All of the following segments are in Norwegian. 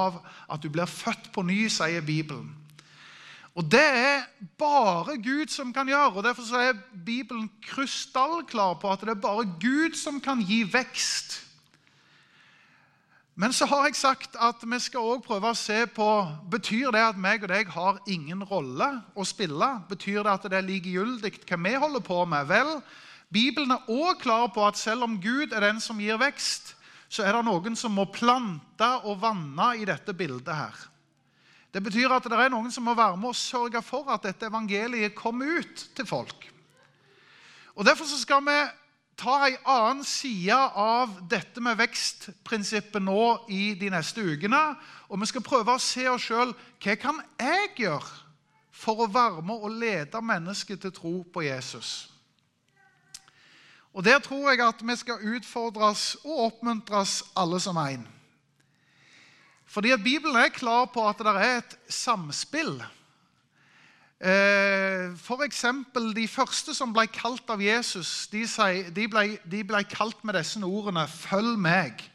av at du blir født på ny, sier Bibelen. Og Det er bare Gud som kan gjøre. og Derfor er Bibelen krystallklar på at det er bare Gud som kan gi vekst. Men så har jeg sagt at vi skal også prøve å se på Betyr det at meg og deg har ingen rolle å spille? Betyr det at det er likegyldig hva vi holder på med? Vel, Bibelen er også klar på at selv om Gud er den som gir vekst, så er det noen som må plante og vanne i dette bildet her. Det betyr at det er noen som må være med og sørge for at dette evangeliet kommer ut til folk. Og Derfor skal vi ta en annen side av dette med vekstprinsippet nå i de neste ukene. Og vi skal prøve å se oss sjøl hva kan jeg gjøre for å være med og lede mennesket til tro på Jesus. Og Der tror jeg at vi skal utfordres og oppmuntres alle som en. Fordi at Bibelen er klar på at det er et samspill. Eh, F.eks. de første som ble kalt av Jesus, de, ble, de ble kalt med disse ordene 'Følg meg'.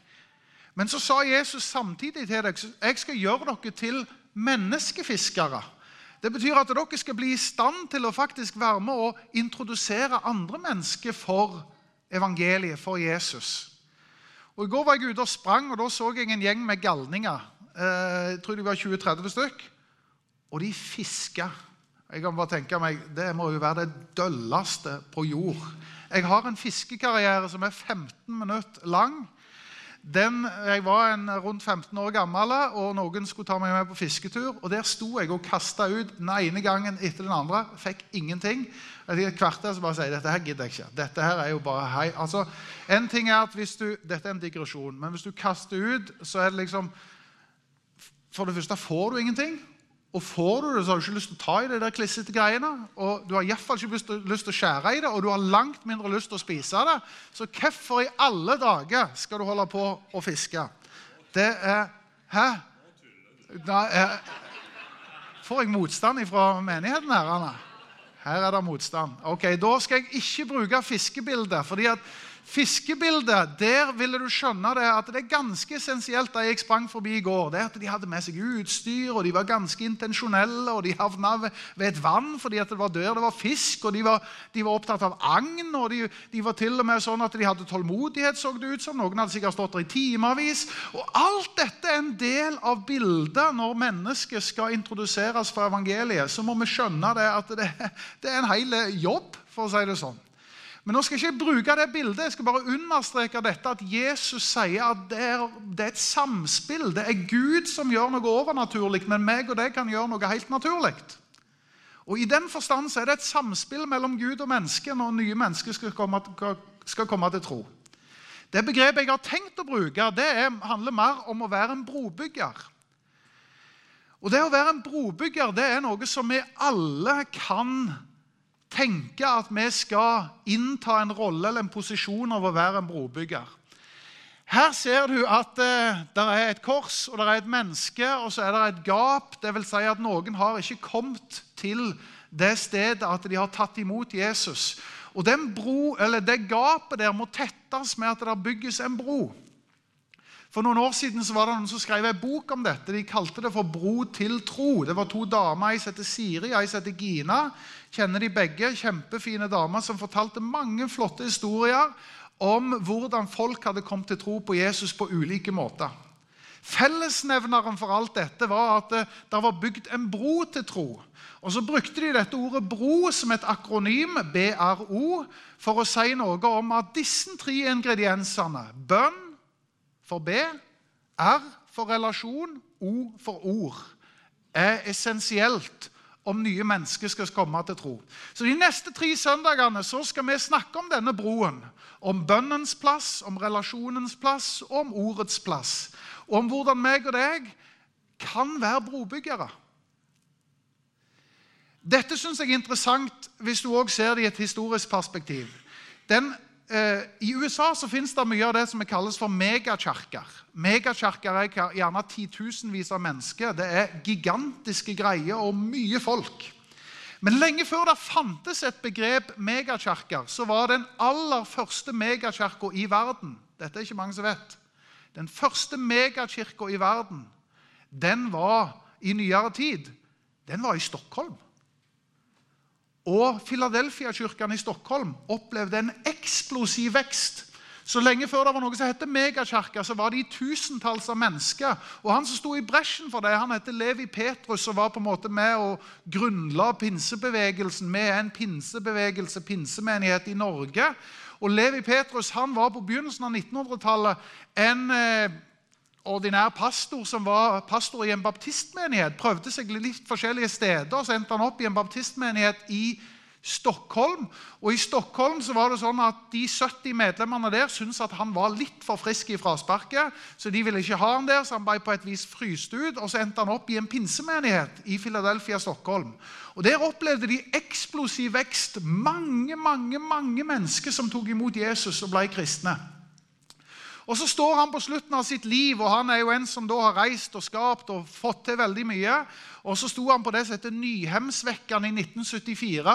Men så sa Jesus samtidig til deg jeg skal gjøre dere til menneskefiskere. Det betyr at dere skal bli i stand til å faktisk være med og introdusere andre mennesker for evangeliet, for Jesus. Og I går var jeg ute og sprang, og da så jeg en gjeng med galninger. Eh, jeg tror de var 20-30 stykk. Og de fiska. Jeg kan bare tenke meg, Det må jo være det dølleste på jord. Jeg har en fiskekarriere som er 15 minutter lang. Den, jeg var en rundt 15 år gammel, og noen skulle ta meg med på fisketur. og Der sto jeg og kasta ut den ene gangen etter den andre. Fikk ingenting. Etter et kvarter så bare sier jeg dette her gidder jeg ikke. Dette her er jo bare hei. Altså, en ting er at hvis du, Dette er en digresjon, men hvis du kaster ut, så er det liksom For det første får du ingenting. Og får du det, så har du ikke lyst til å ta i det der klissete greiene. Og du har iallfall ikke lyst til, lyst til å skjære i det, og du har langt mindre lyst til å spise det. Så hvorfor i alle dager skal du holde på å fiske? Det er Hæ? Da er, får jeg motstand fra menigheten her, Anna? Her er det motstand. Ok, Da skal jeg ikke bruke fiskebildet. fordi at Fiskebildet, der ville du skjønne det at det er ganske essensielt da jeg sprang forbi i går. det at De hadde med seg utstyr, og de var ganske intensjonelle. og De havna ved et vann fordi det var der det var fisk. og De var, de var opptatt av agn. og de, de, var til og med sånn at de hadde tålmodighet. så det ut som. Noen hadde sikkert stått der i timevis. Og alt dette er en del av bildet når mennesket skal introduseres for evangeliet. Så må vi skjønne det at det, det er en hel jobb, for å si det sånn. Men nå skal jeg ikke bruke det bildet. Jeg skal bare understreke dette at Jesus sier at det er, det er, et samspill. Det er Gud som gjør noe overnaturlig, men meg og deg kan gjøre noe helt naturlig. Og I den forstand så er det et samspill mellom Gud og menneske når nye mennesker skal komme, skal komme til tro. Det begrepet jeg har tenkt å bruke, det er, handler mer om å være en brobygger. Og Det å være en brobygger det er noe som vi alle kan tenker at vi skal innta en rolle eller en posisjon av å være en brobygger. Her ser du at eh, det er et kors og det er et menneske, og så er det et gap. Det vil si at noen har ikke kommet til det stedet at de har tatt imot Jesus. Og bro, Det gapet der må tettes med at det bygges en bro. For noen år siden så var det noen som skrev en bok om dette. De kalte det for 'Bro til tro'. Det var to damer. Ei heter Siri, ei heter Gina. Kjenner de begge. Kjempefine damer som fortalte mange flotte historier om hvordan folk hadde kommet til tro på Jesus på ulike måter. Fellesnevneren for alt dette var at det, det var bygd en bro til tro. Og Så brukte de dette ordet 'bro' som et akronym, BRO, for å si noe om at disse tre ingrediensene bønn, for B, R for relasjon, O for ord, er essensielt om nye mennesker skal komme til tro. Så De neste tre søndagene så skal vi snakke om denne broen. Om bønnens plass, om relasjonens plass og om ordets plass. Og om hvordan meg og deg kan være brobyggere. Dette syns jeg er interessant hvis du òg ser det i et historisk perspektiv. Den I USA så finnes det mye av det som kalles for megakirker. Megakirker er gjerne titusenvis av mennesker. Det er gigantiske greier og mye folk. Men lenge før det fantes et begrep megakirker, så var den aller første megakirka i verden Dette er ikke mange som vet. Den første megakirka i verden den var i nyere tid, den var i Stockholm. Og Philadelphia-kirken i Stockholm opplevde en eksplosiv vekst. Så lenge før det var noe som het megakirke, så var det i tusentalls av mennesker. Og Han som sto i bresjen for det, han het Levi Petrus og var på en måte med å grunnla pinsebevegelsen med en pinsebevegelse, pinsemenighet i Norge. Og Levi Petrus han var på begynnelsen av 1900-tallet en eh, ordinær pastor som var pastor i en baptistmenighet. Prøvde seg litt forskjellige steder, så endte han opp i en baptistmenighet i Stockholm. Og I Stockholm så var det sånn at de 70 medlemmene der syntes at han var litt for frisk i frasparket, så de ville ikke ha han der, så han ble på et vis fryst ut. Og så endte han opp i en pinsemenighet i Philadelphia, Stockholm. Og Der opplevde de eksplosiv vekst. Mange, mange, mange mennesker som tok imot Jesus og ble kristne. Og Så står han på slutten av sitt liv, og han er jo en som da har reist og skapt og fått til veldig mye. Og Så sto han på det som heter Nyhemsvekkene i 1974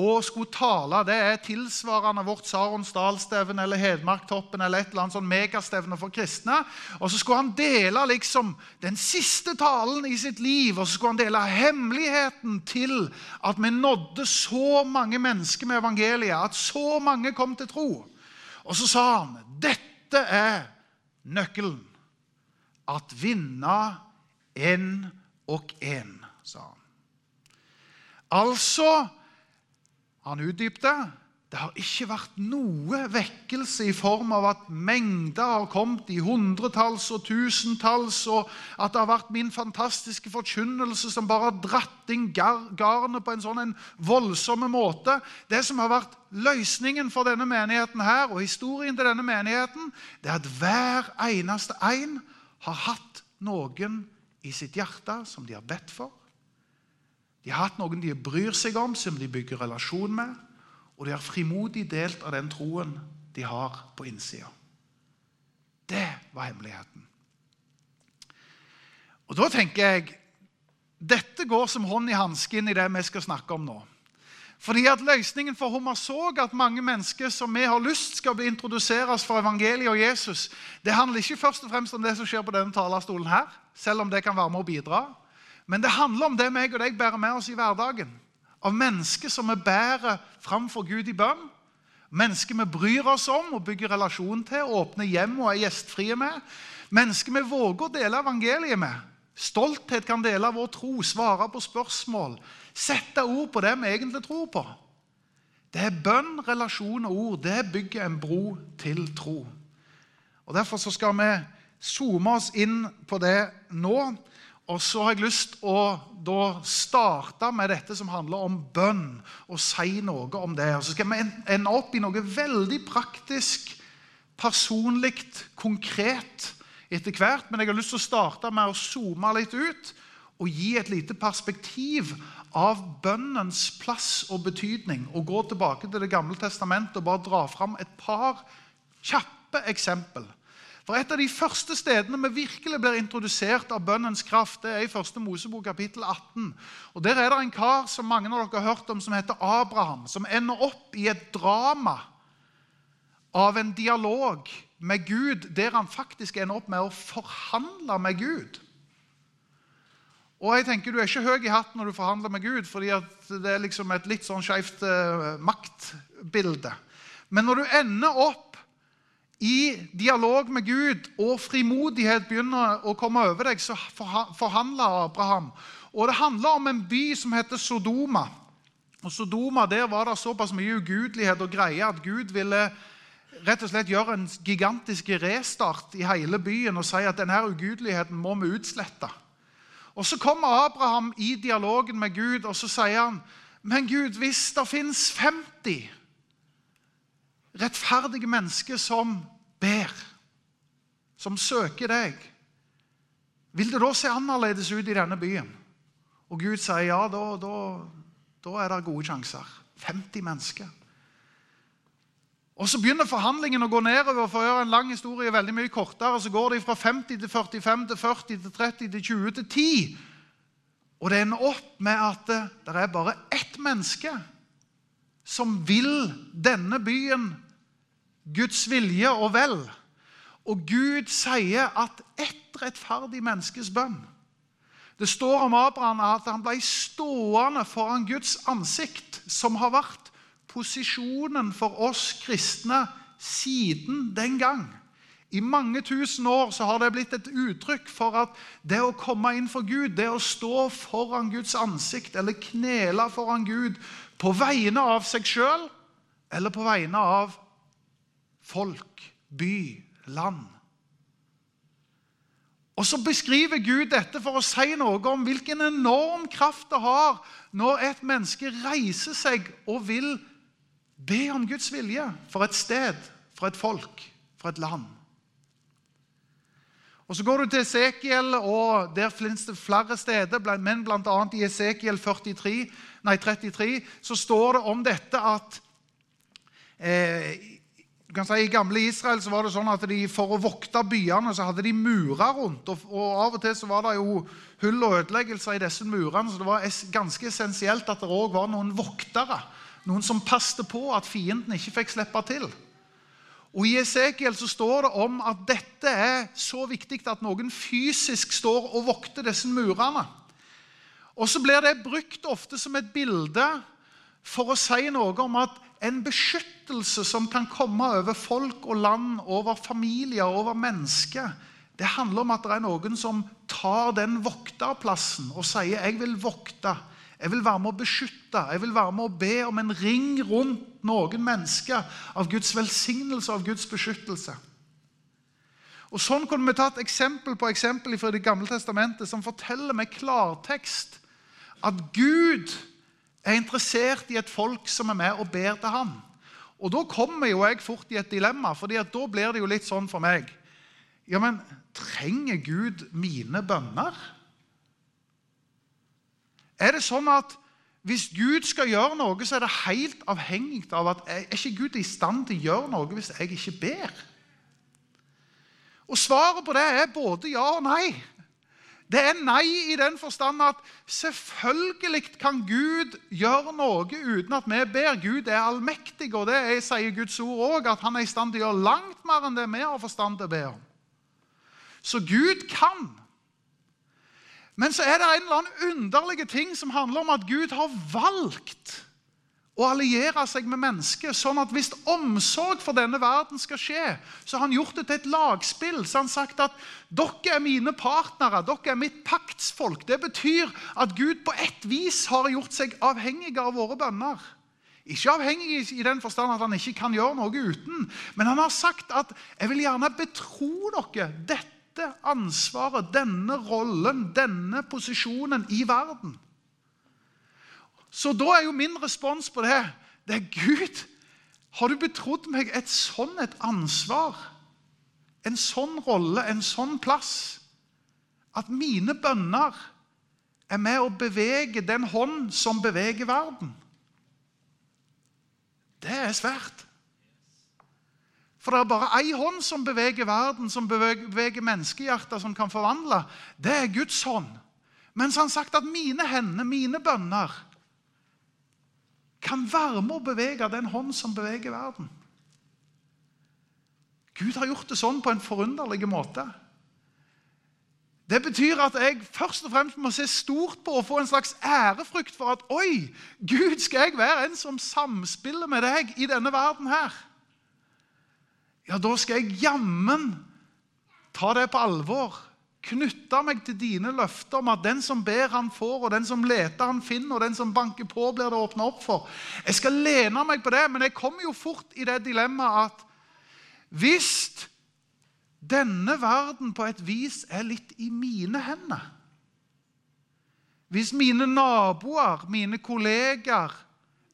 og skulle tale. Det er tilsvarende vårt Saronsdalstevne eller Hedmarktoppen eller et eller annet sånn megastevne for kristne. Og Så skulle han dele liksom den siste talen i sitt liv, og så skulle han dele hemmeligheten til at vi nådde så mange mennesker med evangeliet, at så mange kom til tro. Og så sa han dette dette er nøkkelen. At vinne en og en, sa han. Altså, han utdypte det har ikke vært noe vekkelse i form av at mengder har kommet i hundretalls og tusentalls, og at det har vært min fantastiske forkynnelse som bare har dratt inn garnet på en sånn en voldsom måte. Det som har vært løsningen for denne menigheten her, og historien til denne menigheten, det er at hver eneste en har hatt noen i sitt hjerte som de har bedt for. De har hatt noen de bryr seg om, som de bygger relasjon med og de har frimodig delt av den troen de har på innsida. Det var hemmeligheten. Og Da tenker jeg dette går som hånd i hansken i det vi skal snakke om nå. Fordi at Løsningen for Hommersåk, at mange mennesker som vi har lyst skal bli introduseres for evangeliet og Jesus, det handler ikke først og fremst om det som skjer på denne talerstolen her, selv om det kan være med å bidra. Men det handler om det meg og deg bærer med oss i hverdagen av mennesker som vi bærer framfor Gud i bønn. Mennesker vi bryr oss om og bygger relasjon til, åpner hjem og er gjestfrie med. Mennesker vi våger å dele evangeliet med. Stolthet kan dele vår tro, svare på spørsmål, sette ord på det vi egentlig tror på. Det er bønn, relasjon og ord. Det bygger en bro til tro. Og Derfor skal vi zoome oss inn på det nå. Og så har jeg lyst å da starte med dette som handler om bønn, og si noe om det. Og så skal vi ende opp i noe veldig praktisk, personlig, konkret etter hvert. Men jeg har lyst til å starte med å zoome litt ut og gi et lite perspektiv av bønnens plass og betydning. Og gå tilbake til Det gamle testamentet og bare dra fram et par kjappe eksempel for Et av de første stedene vi virkelig blir introdusert av bønnens kraft, det er i 1. Mosebok kapittel 18. Og Der er det en kar som mange av dere har hørt om, som heter Abraham, som ender opp i et drama av en dialog med Gud, der han faktisk ender opp med å forhandle med Gud. Og jeg tenker Du er ikke høy i hatten når du forhandler med Gud, fordi det er liksom et litt sånn skjevt uh, maktbilde. Men når du ender opp i dialog med Gud og frimodighet begynner å komme over deg, så forhandler Abraham. Og Det handler om en by som heter Sodoma. Og Sodoma, Der var det såpass mye ugudelighet og greier at Gud ville rett og slett gjøre en gigantisk restart i hele byen og si at denne ugudeligheten må vi utslette. Og Så kommer Abraham i dialogen med Gud og så sier han, men Gud, hvis det fins 50 rettferdige mennesket som ber, som søker deg, vil det da se annerledes ut i denne byen? Og Gud sier ja, da, da, da er det gode sjanser. 50 mennesker. Og Så begynner forhandlingen å gå nedover. For å gjøre en lang historie veldig mye kortere, så går det fra 50 til 45 til 40 til 30 til 20 til 10. Og det ender opp med at det er bare ett menneske som vil denne byen Guds vilje og vel. Og Gud sier at ett rettferdig menneskes bønn Det står om Abraham at han ble stående foran Guds ansikt, som har vært posisjonen for oss kristne siden den gang. I mange tusen år så har det blitt et uttrykk for at det å komme inn for Gud, det å stå foran Guds ansikt eller knele foran Gud på vegne av seg sjøl eller på vegne av folk, by, land. Og så beskriver Gud dette for å si noe om hvilken enorm kraft det har når et menneske reiser seg og vil be om Guds vilje for et sted, for et folk, for et land. Og Så går du til Esekiel, og der finnes det flere steder, men bl.a. i Esekiel 43, nei, 33 så står det om dette at eh, kan si I gamle Israel så var det sånn at de for å vokte byene så hadde de murer rundt. Og, og Av og til så var det jo hull og ødeleggelser i disse murene, så det var es, ganske essensielt at det òg var noen voktere. Noen som passte på at fienden ikke fikk slippe til. Og I Esekiel så står det om at dette er så viktig at noen fysisk står og vokter disse murene. Og så blir det brukt ofte som et bilde for å si noe om at en beskyttelse som kan komme over folk og land, over familier, over mennesker. Det handler om at det er noen som tar den vokterplassen og sier 'jeg vil vokte'. Jeg vil være med å beskytte, jeg vil være med å be om en ring rundt noen mennesker av Guds velsignelse av Guds beskyttelse. Og Sånn kunne vi tatt eksempel på eksempel fra Det gamle testamentet som forteller med klartekst at Gud er interessert i et folk som er med og ber til ham. Og Da kommer jo jeg fort i et dilemma, for da blir det jo litt sånn for meg Ja, men trenger Gud mine bønner? Er det sånn at hvis Gud skal gjøre noe, så er det helt avhengig av at er ikke Gud i stand til å gjøre noe hvis jeg ikke ber? Og Svaret på det er både ja og nei. Det er nei i den forstand at selvfølgelig kan Gud gjøre noe uten at vi ber. Gud er allmektig, og det er, sier Guds ord òg, at han er i stand til å gjøre langt mer enn det vi har forstand til å be om. Så Gud kan. Men så er det en eller annen underlig ting som handler om at Gud har valgt å alliere seg med mennesket. Sånn at hvis omsorg for denne verden skal skje, så har han gjort det til et lagspill. Så han sagt at dere er mine partnere, dere er mitt paktsfolk. Det betyr at Gud på ett vis har gjort seg avhengig av våre bønner. Ikke avhengig i den forstand at han ikke kan gjøre noe uten, men han har sagt at 'jeg vil gjerne betro dere dette ansvaret, denne rollen, denne posisjonen i verden'. Så da er jo min respons på det det er Gud, har du betrodd meg et sånn et ansvar? En sånn rolle, en sånn plass? At mine bønner er med å bevege den hånd som beveger verden? Det er svært. For det er bare ei hånd som beveger verden, som beveger, menneskehjerter, som kan forvandle. Det er Guds hånd. Mens han sagt at mine hender, mine bønner, kan være med å bevege den hånd som beveger verden. Gud har gjort det sånn på en forunderlig måte. Det betyr at jeg først og fremst må se stort på og få en slags ærefrykt for at Oi, Gud, skal jeg være en som samspiller med deg i denne verden her? Ja, da skal jeg jammen ta det på alvor knytte meg til dine løfter om at den som ber, han får, og den som leter, han finner, og den som banker på, blir det åpna opp for. Jeg skal lene meg på det, men jeg kommer jo fort i det dilemmaet at hvis denne verden på et vis er litt i mine hender Hvis mine naboer, mine kollegaer,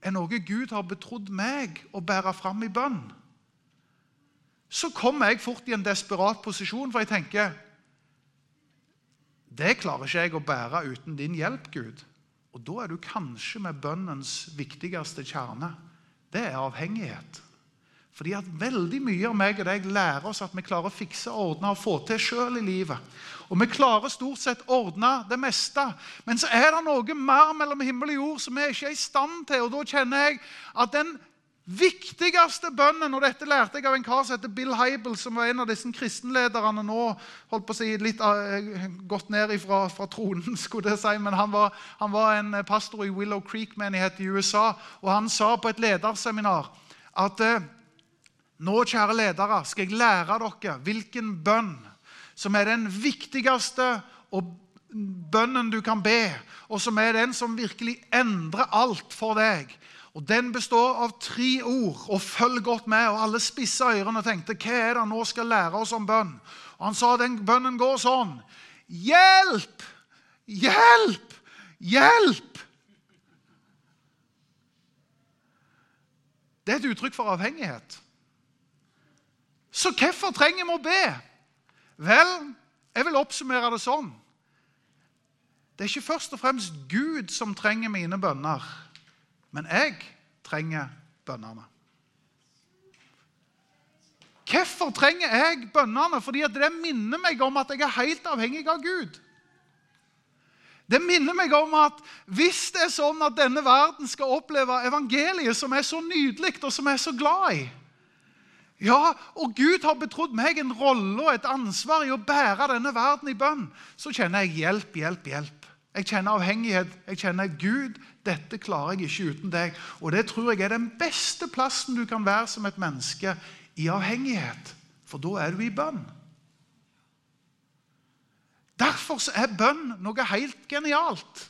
er noe Gud har betrodd meg å bære fram i bønn, så kommer jeg fort i en desperat posisjon, for jeg tenker det klarer ikke jeg å bære uten din hjelp, Gud. Og da er du kanskje med bønnens viktigste kjerne. Det er avhengighet. Fordi at veldig mye av meg og deg lærer oss at vi klarer å fikse, ordne og få til sjøl i livet. Og vi klarer stort sett ordne det meste. Men så er det noe mer mellom himmel og jord som vi ikke er i stand til. Og da kjenner jeg at den viktigste bønnen, og dette lærte jeg av en kar som heter Bill Heibel, som var en av disse kristenlederne nå, holdt på å si litt uh, gått ned fra, fra tronen, skulle jeg si, men han var, han var en pastor i Willow Creek-menighet i USA, og han sa på et lederseminar at uh, nå, kjære ledere, skal jeg lære dere hvilken bønn som er den viktigste bønnen du kan be, og som er den som virkelig endrer alt for deg. Og Den består av tre ord. og Følg godt med. og Alle spissa ørene og tenkte hva er det han nå skal lære oss om bønn. Og Han sa den bønnen går sånn. Hjelp! Hjelp! Hjelp! Det er et uttrykk for avhengighet. Så hvorfor trenger vi å be? Vel, jeg vil oppsummere det sånn. Det er ikke først og fremst Gud som trenger mine bønner, men jeg trenger bønnene. Hvorfor trenger jeg bønnene? Fordi det minner meg om at jeg er helt avhengig av Gud. Det minner meg om at hvis det er sånn at denne verden skal oppleve evangeliet, som er så nydelig og som jeg er så glad i, ja, og Gud har betrodd meg en rolle og et ansvar i å bære denne verden i bønn. Så kjenner jeg hjelp, hjelp, hjelp. Jeg kjenner avhengighet. Jeg kjenner Gud, dette klarer jeg ikke uten deg. Og det tror jeg er den beste plassen du kan være som et menneske i avhengighet. For da er du i bønn. Derfor er bønn noe helt genialt.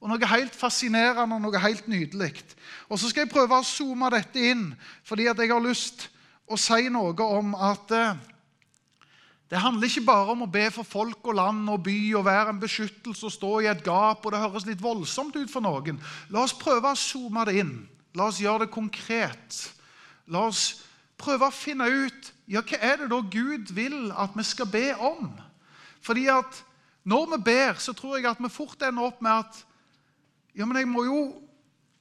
Og noe helt fascinerende og noe helt nydelig. Og Så skal jeg prøve å zoome dette inn, fordi jeg har lyst å si noe om at eh, det handler ikke bare om å be for folk og land og by og være en beskyttelse og stå i et gap. og Det høres litt voldsomt ut for noen. La oss prøve å zoome det inn. La oss gjøre det konkret. La oss prøve å finne ut ja, hva er det da Gud vil at vi skal be om. Fordi at når vi ber, så tror jeg at vi fort ender opp med at ja, men jeg må jo,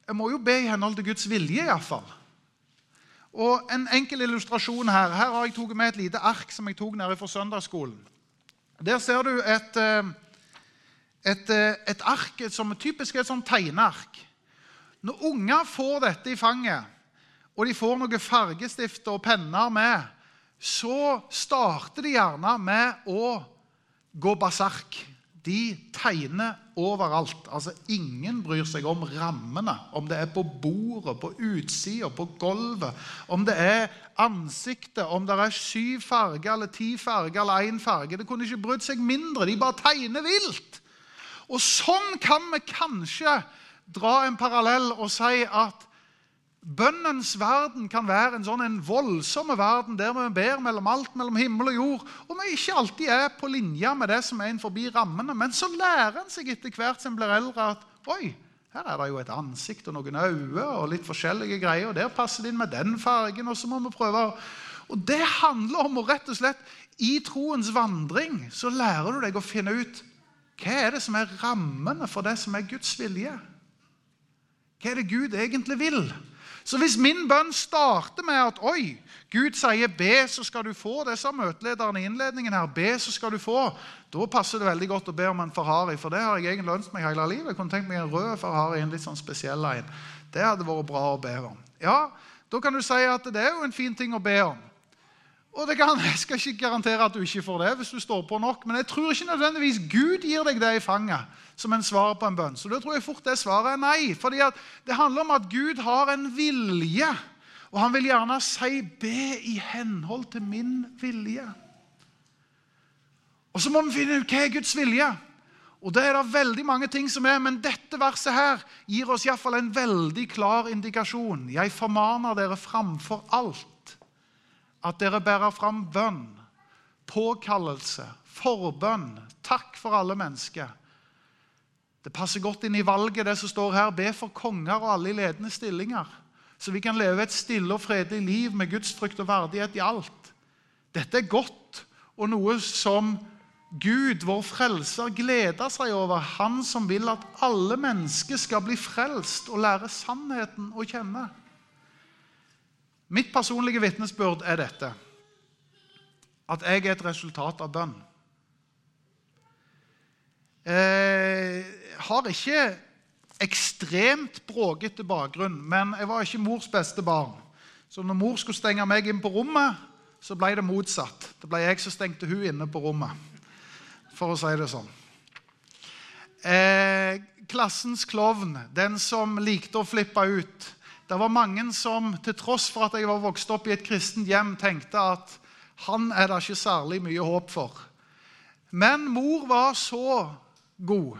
jeg må jo be i henhold til Guds vilje, iallfall. Og En enkel illustrasjon her. Her har jeg tatt med et lite ark som jeg tok nede fra søndagsskolen. Der ser du et, eh, et, eh, et ark som er typisk et sånn tegneark. Når unger får dette i fanget, og de får noe fargestifter og penner med, så starter de gjerne med å gå baserk. De tegner overalt. Altså, Ingen bryr seg om rammene. Om det er på bordet, på utsida, på gulvet, om det er ansiktet, om det er syv farger eller ti farger eller én farge. Det kunne ikke brydd seg mindre. De bare tegner vilt. Og sånn kan vi kanskje dra en parallell og si at Bønnens verden kan være en sånn en voldsom verden der vi ber mellom alt mellom himmel og jord, og vi ikke alltid er på linje med det som er inn forbi rammene. Men så lærer en seg etter hvert som en blir eldre, at oi, her er det jo et ansikt og noen øyne og litt forskjellige greier. og Der passer det inn med den fargen, og så må vi prøve. Og Det handler om å rett og slett I troens vandring så lærer du deg å finne ut hva er det som er rammene for det som er Guds vilje. Hva er det Gud egentlig vil? Så hvis min bønn starter med at oi, Gud sier 'be, så skal du få', det sa møtelederen i innledningen her, 'be, så skal du få', da passer det veldig godt å be om en Ferrari. For det har jeg egentlig ønsket meg hele livet. Jeg kunne tenkt meg en rød Ferrari, en litt sånn spesiell en. Det hadde vært bra å be om. Ja, Da kan du si at det er jo en fin ting å be om. Og kan, Jeg skal ikke garantere at du ikke får det hvis du står på nok, men jeg tror ikke nødvendigvis Gud gir deg det i fanget som en svar på en bønn. Så da tror jeg fort det svaret er nei. fordi Det handler om at Gud har en vilje, og han vil gjerne si 'be i henhold til min vilje'. Og Så må vi finne ut hva er Guds vilje. Og det er det veldig mange ting som er, Men dette verset her gir oss i hvert fall en veldig klar indikasjon. Jeg formaner dere framfor alt at dere bærer fram bønn, påkallelse, forbønn, takk for alle mennesker. Det passer godt inn i valget, det som står her. Be for konger og alle i ledende stillinger. Så vi kan leve et stille og fredelig liv med gudsfrykt og verdighet i alt. Dette er godt og noe som Gud, vår frelser, gleder seg over. Han som vil at alle mennesker skal bli frelst og lære sannheten å kjenne. Mitt personlige vitnesbyrd er dette at jeg er et resultat av bønn. Jeg har ikke ekstremt bråkete bakgrunn, men jeg var ikke mors beste barn. Så når mor skulle stenge meg inn på rommet, så ble det motsatt. Det ble jeg som stengte hun inne på rommet, for å si det sånn. Eh, klassens klovn, den som likte å flippe ut. Det var mange som, til tross for at jeg var vokst opp i et kristent hjem, tenkte at han er det ikke særlig mye håp for. Men mor var så god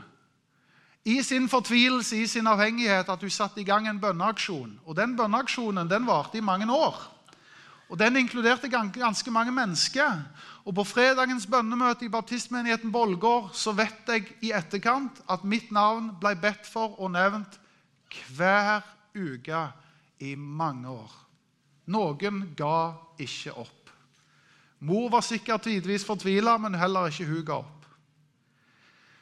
i sin fortvilelse, i sin avhengighet, at hun satte i gang en bønneaksjon. Og Den bønneaksjonen den varte i mange år. Og Den inkluderte ganske mange mennesker. Og På fredagens bønnemøte i baptistmenigheten Bolgård så vet jeg i etterkant at mitt navn ble bedt for og nevnt hver uke i mange år. Noen ga ikke opp. Mor var sikkert tidvis fortvila, men heller ikke hun ga opp.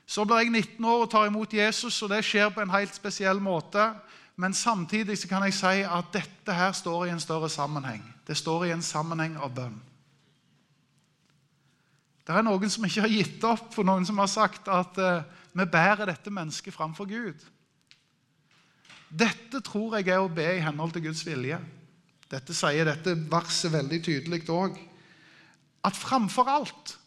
Så blir jeg 19 år og tar imot Jesus, og det skjer på en helt spesiell måte. Men samtidig kan jeg si at dette her står i en større sammenheng. Det står i en sammenheng av bønn. Det er noen som ikke har gitt opp, for noen som har sagt at uh, vi bærer dette mennesket framfor Gud. Dette tror jeg er å be i henhold til Guds vilje. Dette sier dette verset veldig tydelig òg. At framfor alt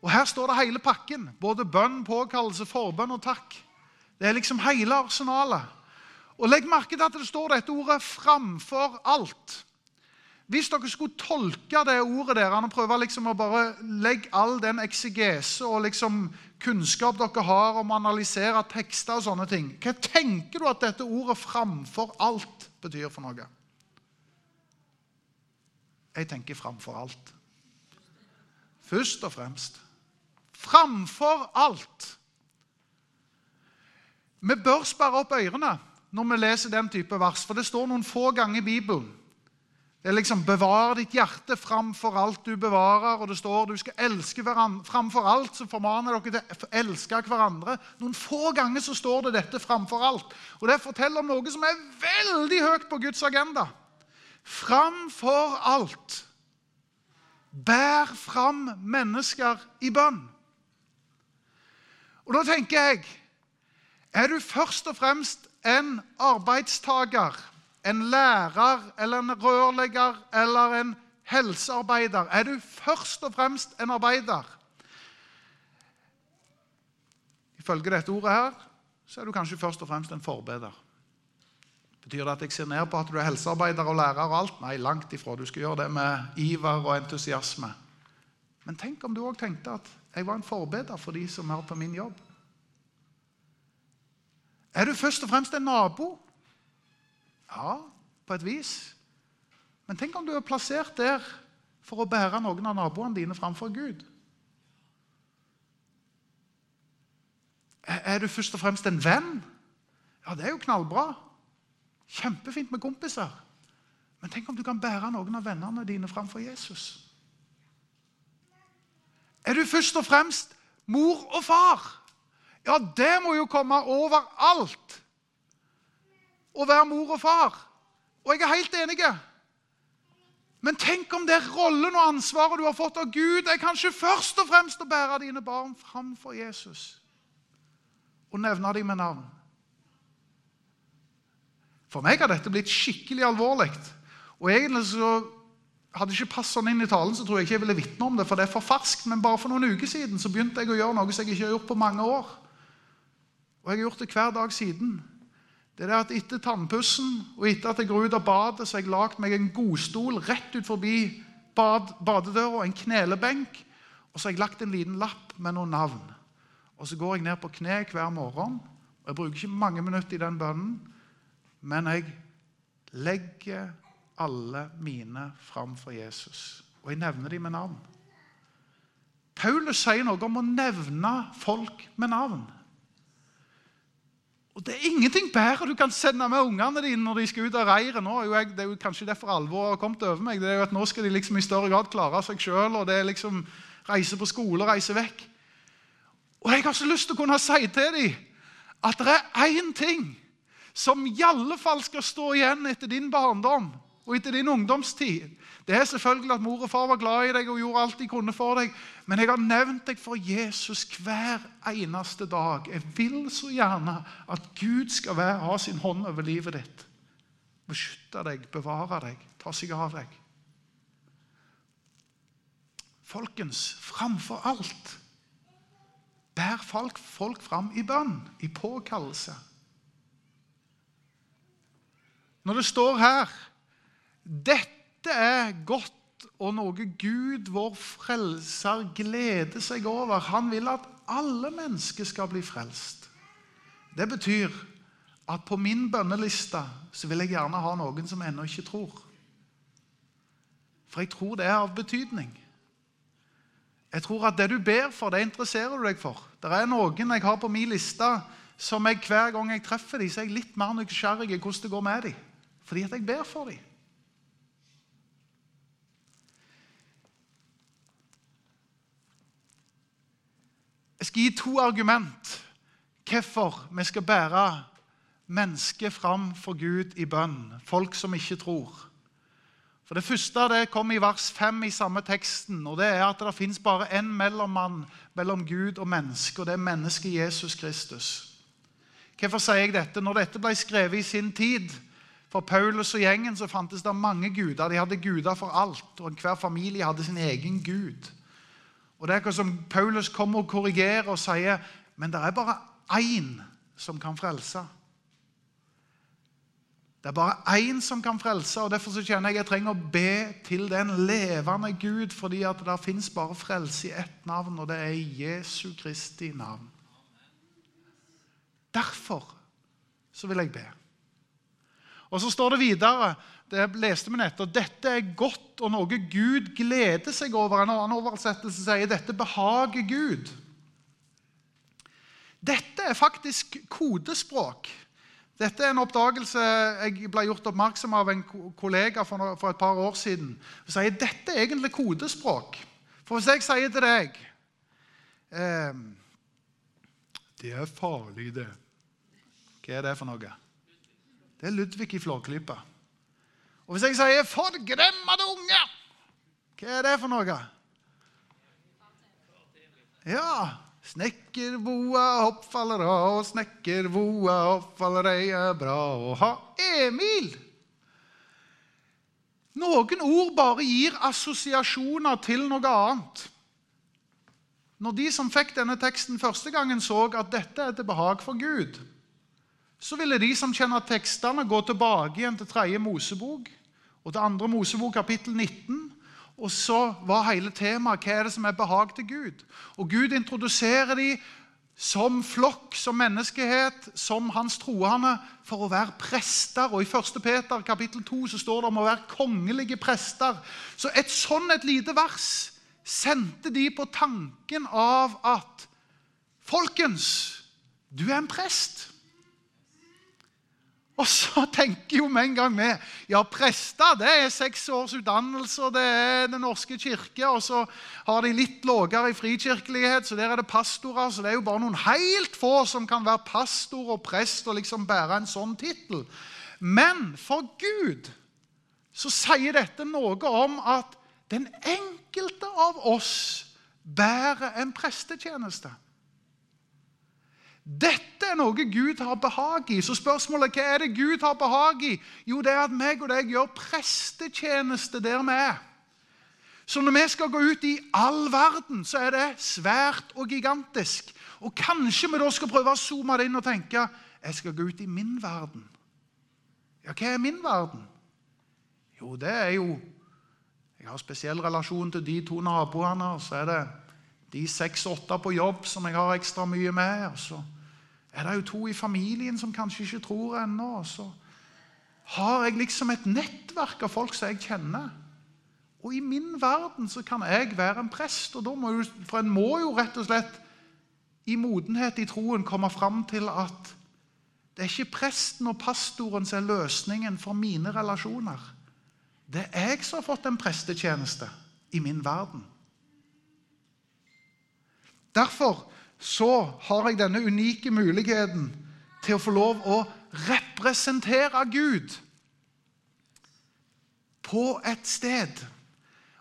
og Her står det hele pakken. Både bønn, påkallelse, forbønn og takk. Det er liksom hele arsenalet. Og Legg merke til at det står dette ordet 'framfor alt'. Hvis dere skulle tolke det ordet der og prøve liksom å bare legge all den eksegese og liksom kunnskap dere har om å analysere tekster og sånne ting, hva tenker du at dette ordet 'framfor alt' betyr for noe? Jeg tenker 'framfor alt'. Først og fremst. Framfor alt. Vi bør sperre opp ørene når vi leser den type vers, for det står noen få ganger i Bibelen. Det er liksom 'bevar ditt hjerte framfor alt du bevarer', og det står 'du skal elske hverandre'. Framfor alt så formaner dere til å elske hverandre. Noen få ganger så står det dette 'framfor alt'. Og Det forteller om noe som er veldig høyt på Guds agenda. Framfor alt. Bær fram mennesker i bønn. Og da tenker jeg Er du først og fremst en arbeidstaker, en lærer eller en rørlegger eller en helsearbeider? Er du først og fremst en arbeider? Ifølge dette ordet her så er du kanskje først og fremst en forbeder. Betyr det at jeg ser ned på at du er helsearbeider og lærer og alt? Nei, langt ifra. Du skal gjøre det med iver og entusiasme. Men tenk om du òg tenkte at jeg var en forbeder for de som er på min jobb. Er du først og fremst en nabo? Ja, på et vis. Men tenk om du er plassert der for å bære noen av naboene dine framfor Gud. Er du først og fremst en venn? Ja, det er jo knallbra. Kjempefint med kompiser. Men tenk om du kan bære noen av vennene dine framfor Jesus. Er du først og fremst mor og far? Ja, det må jo komme overalt å være mor og far. Og jeg er helt enig. Men tenk om det er rollen og ansvaret du har fått av Gud, er kanskje først og fremst å bære dine barn framfor Jesus og nevne dem med navn. For meg har dette blitt skikkelig alvorlig. Og egentlig så hadde ikke passet sånn inn i talen, så tror jeg ikke jeg ville vitne om det, for det er for ferskt. Men bare for noen uker siden så begynte jeg å gjøre noe som jeg ikke har gjort på mange år. Og jeg har gjort det hver dag siden. Det er at Etter tannpussen og etter at jeg går ut av badet, så har jeg lagd meg en godstol rett ut forbi bad, badedøra, en knelebenk. Og så har jeg lagt en liten lapp med noen navn. Og Så går jeg ned på kne hver morgen. og Jeg bruker ikke mange minutter i den bønnen, men jeg legger alle mine fram for Jesus. Og jeg nevner dem med navn. Paulus sier noe om å nevne folk med navn. Og Det er ingenting bedre du kan sende med ungene dine når de skal ut av reiret. Nå det er jo kanskje derfor alvoret har kommet over meg. det er jo at Nå skal de liksom i større grad klare seg sjøl, liksom reise på skole reise vekk. Og jeg har så lyst til å kunne si til dem at det er én ting som i alle fall skal stå igjen etter din barndom, og etter din ungdomstid. Det er selvfølgelig at mor og far var glad i deg og gjorde alt de kunne for deg, men jeg har nevnt deg for Jesus hver eneste dag. Jeg vil så gjerne at Gud skal være, ha sin hånd over livet ditt. Beskytte deg, bevare deg, ta seg av deg. Folkens, framfor alt bær folk, folk fram i bønn, i påkallelse. Når det står her dette er godt og noe Gud, vår frelser, gleder seg over. Han vil at alle mennesker skal bli frelst. Det betyr at på min bønneliste så vil jeg gjerne ha noen som ennå ikke tror. For jeg tror det er av betydning. Jeg tror at det du ber for, det interesserer du deg for. Det er noen jeg har på min liste som jeg hver gang jeg treffer dem, så er jeg litt mer nysgjerrig hvordan det går med dem. Fordi at jeg ber for dem. Jeg skal gi to argument hvorfor vi skal bære mennesket fram for Gud i bønn. Folk som ikke tror. For Det første det kommer i vers 5 i samme teksten. og Det er at det fins bare én mellommann mellom Gud og menneske, og det er mennesket Jesus Kristus. Hvorfor sier jeg dette? Når dette ble skrevet i sin tid, for Paulus og gjengen så fantes det mange guder. De hadde guder for alt, og hver familie hadde sin egen gud. Og Det er akkurat som Paulus kommer og korrigerer og sier men det er bare én som kan frelse. Det er bare én som kan frelse, og derfor så kjenner jeg jeg trenger å be til den levende Gud, fordi at det fins bare frelse i ett navn, og det er Jesu Kristi navn. Derfor så vil jeg be. Og så står det videre det leste vi nettopp, Dette er godt og noe Gud gleder seg over. En annen oversettelse sier dette behager Gud. Dette er faktisk kodespråk. Dette er en oppdagelse jeg ble gjort oppmerksom av en kollega for, et par år siden. Hun sier dette er egentlig kodespråk. For hvis jeg sier til deg eh, Det er farlig, det. Hva er det for noe? Det er Ludvig i Flåklypa. Og hvis jeg sier 'forgremmede unge', hva er det for noe? Ja Snekkerboa hoppfaller av, snekkerboa hoppfaller ei er bra å ha. Emil! Noen ord bare gir assosiasjoner til noe annet. Når de som fikk denne teksten første gangen, så at dette er til behag for Gud, så ville de som kjenner tekstene, gå tilbake igjen til tredje Mosebok og til andre Mosebok kapittel 19. Og så var hele temaet hva er det som er behag til Gud. Og Gud introduserer de som flokk, som menneskehet, som hans troende, for å være prester. Og I 1. Peter kapittel 2 så står det om å være kongelige prester. Så et sånn et lite vers sendte de på tanken av at Folkens, du er en prest. Og så tenker jo med en gang vi ja, prester det er seks års utdannelse, og det er Den norske kirke. Og så har de litt lavere i frikirkelighet, så der er det pastorer. Så det er jo bare noen helt få som kan være pastor og prest og liksom bære en sånn tittel. Men for Gud så sier dette noe om at den enkelte av oss bærer en prestetjeneste. Dette er noe Gud har behag i. Så spørsmålet hva er det Gud har behag i? Jo, det er at meg og deg gjør prestetjeneste der vi er. Så når vi skal gå ut i all verden, så er det svært og gigantisk. Og kanskje vi da skal prøve å zoome det inn og tenke jeg skal gå ut i min verden. Ja, hva er min verden? Jo, det er jo Jeg har spesiell relasjon til de to naboene. Og så er det de seks-åtte på jobb som jeg har ekstra mye med. og så er det jo to i familien som kanskje ikke tror ennå. Så har jeg liksom et nettverk av folk som jeg kjenner. Og i min verden så kan jeg være en prest. og da må jo, For en må jo rett og slett i modenhet i troen komme fram til at det er ikke presten og pastoren som er løsningen for mine relasjoner. Det er jeg som har fått en prestetjeneste i min verden. Derfor så har jeg denne unike muligheten til å få lov å representere Gud. på et sted.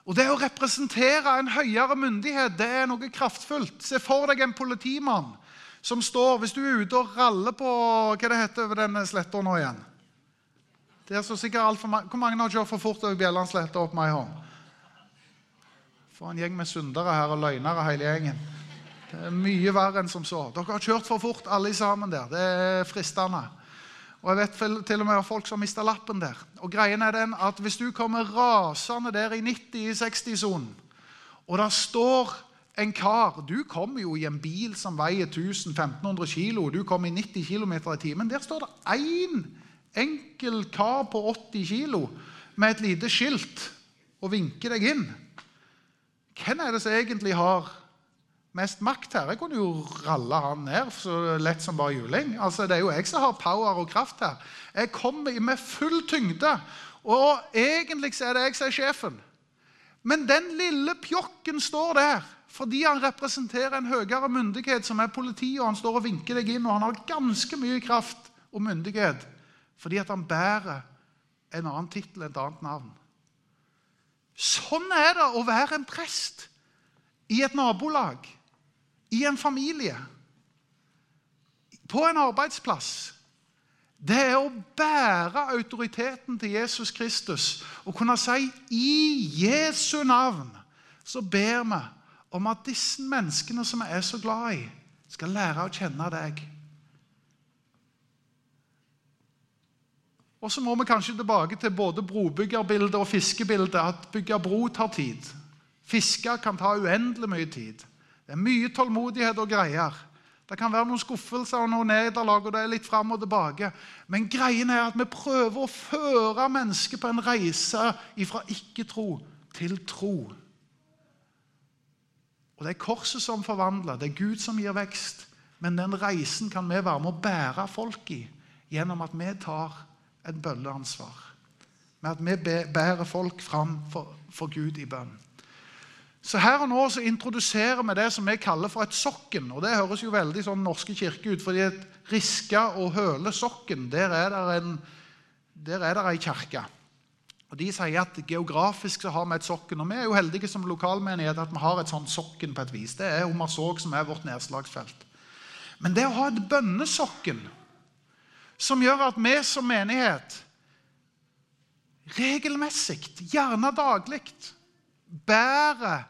Og Det å representere en høyere myndighet det er noe kraftfullt. Se for deg en politimann som står Hvis du er ute og raller på hva det heter over denne sletta nå igjen? Det er så sikkert alt for mange. Hvor mange har kjørt for fort over Bjellandsletta opp med ei? For en gjeng med syndere her og løgnere, hele gjengen. Det er mye verre enn som så. Dere har kjørt for fort, alle sammen der. Det er fristende. Og jeg vet til og med folk som mista lappen der. Og greien er den at Hvis du kommer rasende der i 90-60-sonen, og der står en kar Du kommer jo i en bil som veier 1000-1500 kg. Du kommer i 90 km i timen. Der står det én enkel kar på 80 kg med et lite skilt og vinker deg inn. Hvem er det som egentlig har mest makt her? Jeg kunne jo ralle han ned så lett som bare juling. Altså, det er jo jeg som har power og kraft her. Jeg kommer med full tyngde, og egentlig så er det jeg som er sjefen. Men den lille pjokken står der fordi han representerer en høyere myndighet, som er politiet, og han står og vinker deg inn, og han har ganske mye kraft og myndighet fordi at han bærer en annen tittel, et annet navn. Sånn er det å være en prest i et nabolag, i en familie, på en arbeidsplass. Det er å bære autoriteten til Jesus Kristus og kunne si i Jesu navn så ber vi om at disse menneskene som vi er så glad i, skal lære å kjenne deg. Og så må vi kanskje tilbake til både brobyggerbildet og fiskebildet. At bygge bro tar tid. Fiske kan ta uendelig mye tid. Det er mye tålmodighet og greier. Det kan være noen skuffelser og noen nederlag, og det er litt fram og tilbake. Men greien er at vi prøver å føre mennesket på en reise fra ikke-tro til tro. Og Det er korset som forvandler, det er Gud som gir vekst. Men den reisen kan vi være med å bære folk i gjennom at vi tar et bølleansvar. Med at vi bærer folk fram for, for Gud i bønn. Så Her og nå så introduserer vi det som vi kaller for et sokken. og Det høres jo veldig sånn norske kirke ut, fordi et riska og høle sokken, der er det en, der er kirke. Og De sier at geografisk så har vi et sokken. Og vi er jo heldige som lokalmenighet at vi har et sånt sokken på et vis. Det er Hommersåk som er vårt nedslagsfelt. Men det å ha et bønnesokken som gjør at vi som menighet regelmessig, gjerne daglig, bærer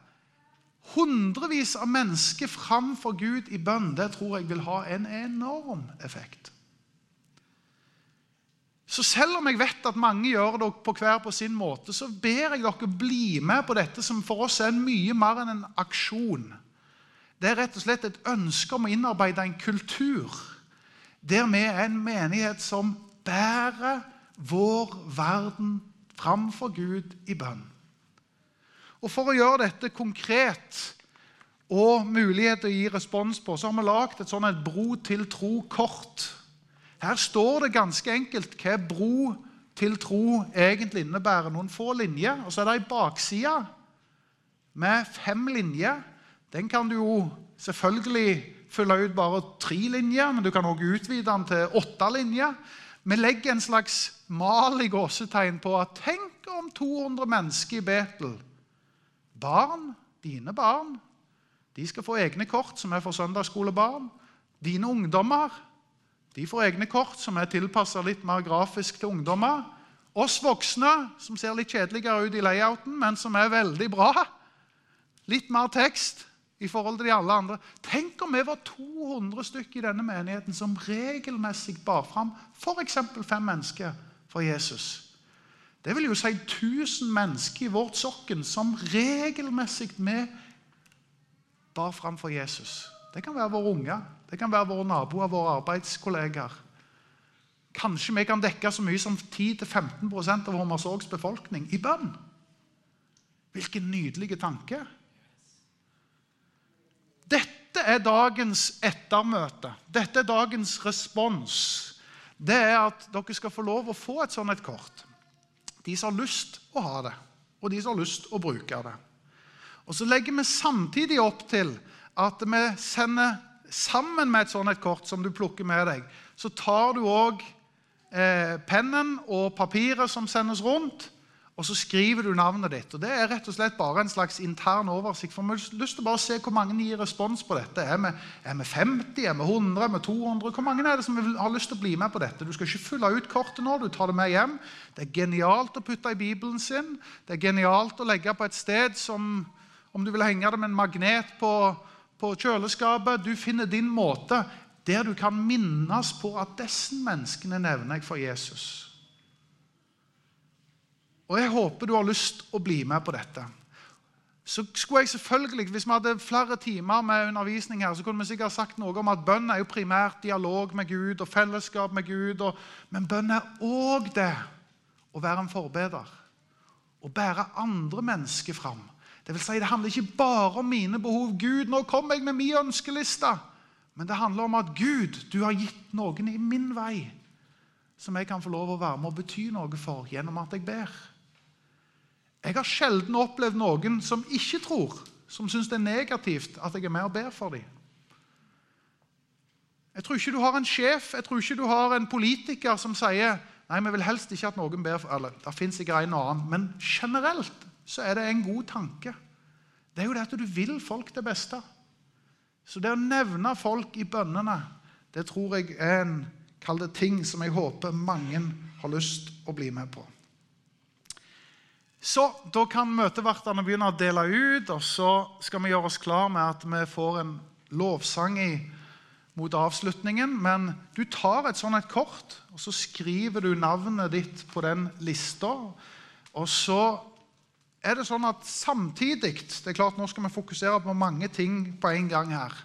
hundrevis av mennesker fram for Gud i bønn, det tror jeg vil ha en enorm effekt. Så selv om jeg vet at mange gjør det på hver på sin måte, så ber jeg dere bli med på dette som for oss er mye mer enn en aksjon. Det er rett og slett et ønske om å innarbeide en kultur der vi er en menighet som bærer vår verden framfor Gud i bønn. Og For å gjøre dette konkret og mulighet til å gi respons på, så har vi lagd et sånn et bro til tro-kort. Her står det ganske enkelt hva bro til tro egentlig innebærer. Noen få linjer. Og så er det ei bakside med fem linjer. Den kan du jo selvfølgelig fylle ut bare tre linjer, men du kan også utvide den til åtte linjer. Vi legger en slags mal i gåsetegn på at tenk om 200 mennesker i Betel Barn, dine barn, de skal få egne kort som er for søndagsskolebarn. Dine ungdommer de får egne kort som er tilpassa litt mer grafisk til ungdommer. Oss voksne, som ser litt kjedeligere ut i layouten, men som er veldig bra. Litt mer tekst i forhold til de alle andre. Tenk om vi var 200 stykker i denne menigheten som regelmessig bar fram f.eks. fem mennesker for Jesus. Det vil jo si 1000 mennesker i vårt sokken som regelmessig vi bar fram for Jesus. Det kan være våre unger, det kan være våre naboer, våre arbeidskollegaer. Kanskje vi kan dekke så mye som 10-15% av Hommersorgs befolkning i bønn. Hvilken nydelig tanke! Dette er dagens ettermøte. Dette er dagens respons. Det er at dere skal få lov å få et sånt et kort. De som har lyst å ha det, og de som har lyst å bruke det. Og Så legger vi samtidig opp til at vi sender sammen med et sånt et kort som du plukker med deg, så tar du òg eh, pennen og papiret som sendes rundt, Og så skriver du navnet ditt. og Det er rett og slett bare en slags intern oversikt. for Vi har lyst til å bare se hvor mange gir respons på dette. Er vi, er vi 50? Er vi 100? Er vi 200? Hvor mange er det som har lyst til å bli med på dette? Du skal ikke fylle ut kortet nå, du tar det med hjem. Det er genialt å putte i Bibelen sin. Det er genialt å legge på et sted som Om du vil henge det med en magnet på, på kjøleskapet. Du finner din måte der du kan minnes på at disse menneskene nevner jeg for Jesus. Og jeg håper du har lyst å bli med på dette. Så skulle jeg selvfølgelig, Hvis vi hadde flere timer med undervisning, her, så kunne vi sikkert sagt noe om at bønn er jo primært dialog med Gud og fellesskap med Gud. Og, men bønn er òg det å være en forbeder. Å bære andre mennesker fram. Det, vil si, det handler ikke bare om mine behov. Gud, nå kommer jeg med min ønskeliste. Men det handler om at Gud, du har gitt noen i min vei som jeg kan få lov å være med og bety noe for gjennom at jeg ber. Jeg har sjelden opplevd noen som ikke tror, som syns det er negativt at jeg er med og ber for dem. Jeg tror ikke du har en sjef, jeg tror ikke du har en politiker som sier nei, vi vil helst ikke at noen ber for Eller det fins sikkert en annen, men generelt så er det en god tanke. Det er jo det at du vil folk det beste. Så det å nevne folk i bønnene, det tror jeg er en kall det ting som jeg håper mange har lyst å bli med på. Så Da kan møtevertene begynne å dele ut, og så skal vi gjøre oss klar med at vi får en lovsang i, mot avslutningen. Men du tar et sånn et kort, og så skriver du navnet ditt på den lista. Og så er det sånn at samtidig det er klart Nå skal vi fokusere på mange ting på en gang her.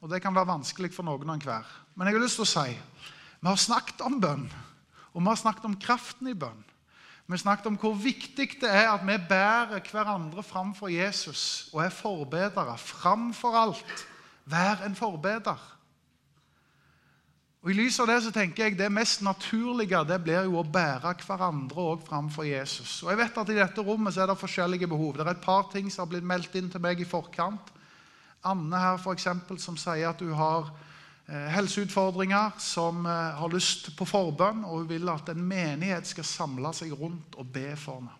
Og det kan være vanskelig for noen og enhver. Men jeg har lyst til å si vi har snakket om bønn, og vi har snakket om kraften i bønn. Vi snakket om hvor viktig det er at vi bærer hverandre framfor Jesus og er forbedere. Framfor alt, vær en forbeder. Og I lys av det så tenker jeg det mest naturlige det blir jo å bære hverandre også framfor Jesus. Og jeg vet at I dette rommet så er det forskjellige behov. Det er et par ting som har blitt meldt inn til meg i forkant. Anne her for eksempel, som sier at hun har helseutfordringer, som eh, har lyst på forbønn, og hun vil at en menighet skal samle seg rundt og be for henne.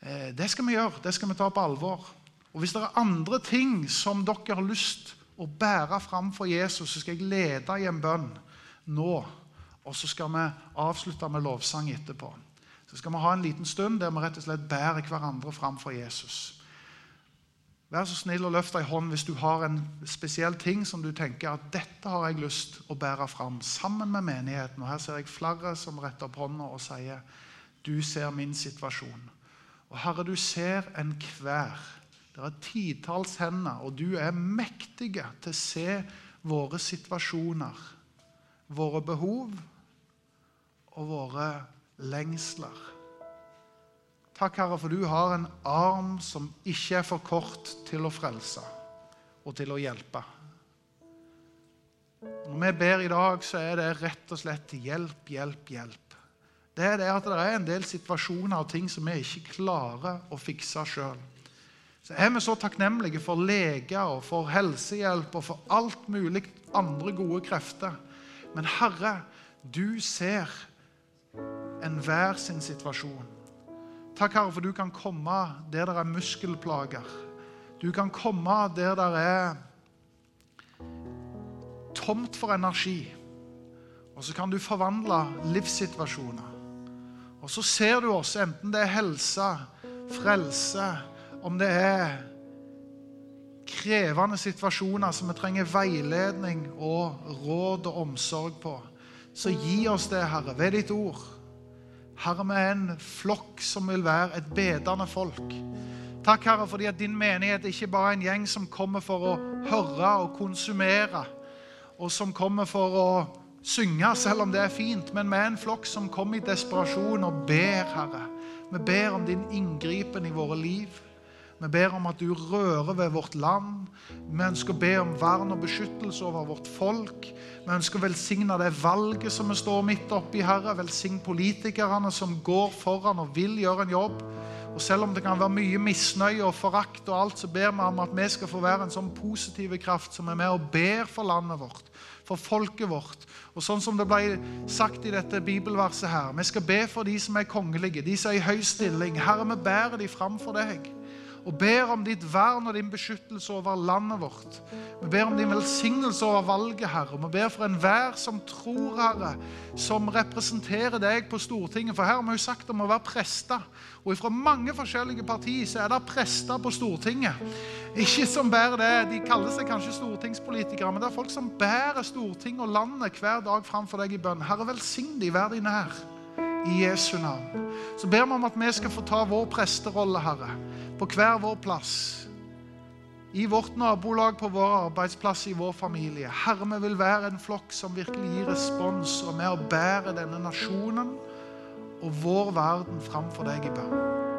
Eh, det skal vi gjøre, det skal vi ta på alvor. Og Hvis det er andre ting som dere har lyst å bære fram for Jesus, så skal jeg lede i en bønn nå. Og så skal vi avslutte med lovsang etterpå. Så skal vi ha en liten stund der vi rett og slett bærer hverandre fram for Jesus. Vær så snill og løft ei hånd hvis du har en spesiell ting som du tenker at dette har jeg lyst å bære fram sammen med menigheten. Og Her ser jeg flere som retter opp hånda og sier du ser min situasjon. Og Herre, du ser enhver. Det er titalls hender, og du er mektige til å se våre situasjoner, våre behov og våre lengsler. Takk, Herre, for du har en arm som ikke er for kort til å frelse og til å hjelpe. Når vi ber i dag, så er det rett og slett hjelp, hjelp, hjelp. Det er det at det er en del situasjoner og ting som vi ikke klarer å fikse sjøl. Så er vi så takknemlige for leger og for helsehjelp og for alt mulig andre gode krefter. Men Herre, du ser enhver sin situasjon. Takk, Herre, for du kan komme der det er muskelplager. Du kan komme der det er tomt for energi. Og så kan du forvandle livssituasjoner. Og så ser du oss, enten det er helse, frelse, om det er krevende situasjoner som vi trenger veiledning og råd og omsorg på. Så gi oss det, Herre, ved ditt ord. Herre, vi er en flokk som vil være et bedende folk. Takk, Herre, fordi at din menighet ikke bare er en gjeng som kommer for å høre og konsumere, og som kommer for å synge, selv om det er fint, men vi er en flokk som kommer i desperasjon og ber, Herre. Vi ber om din inngripen i våre liv. Vi ber om at du rører ved vårt land. Vi ønsker å be om vern og beskyttelse over vårt folk. Vi ønsker å velsigne det valget som vi står midt oppi, Herre. Velsign politikerne som går foran og vil gjøre en jobb. Og selv om det kan være mye misnøye og forakt, og alt, så ber vi om at vi skal få være en sånn positiv kraft som er med og ber for landet vårt, for folket vårt. Og sånn som det ble sagt i dette bibelverset her, vi skal be for de som er kongelige, de som er i høy stilling. Herre, vi bærer de fram for deg og ber om ditt vern og din beskyttelse over landet vårt. Vi ber om din velsignelse over valget, Herre. Vi ber for enhver som tror, Herre, som representerer deg på Stortinget. For her har vi jo sagt om å være prester. Og fra mange forskjellige partier så er det prester på Stortinget. Ikke som bærer det, De kaller seg kanskje stortingspolitikere, men det er folk som bærer Stortinget og landet hver dag framfor deg i bønn. Herre, velsign de, vær de nær. I Jesu navn. Så ber vi om at vi skal få ta vår presterolle, Herre på hver vår plass. I vårt nabolag, på vår arbeidsplass, i vår familie. Herre, vi vil være en flokk som virkelig gir respons og med å bære denne nasjonen og vår verden framfor deg i bønn.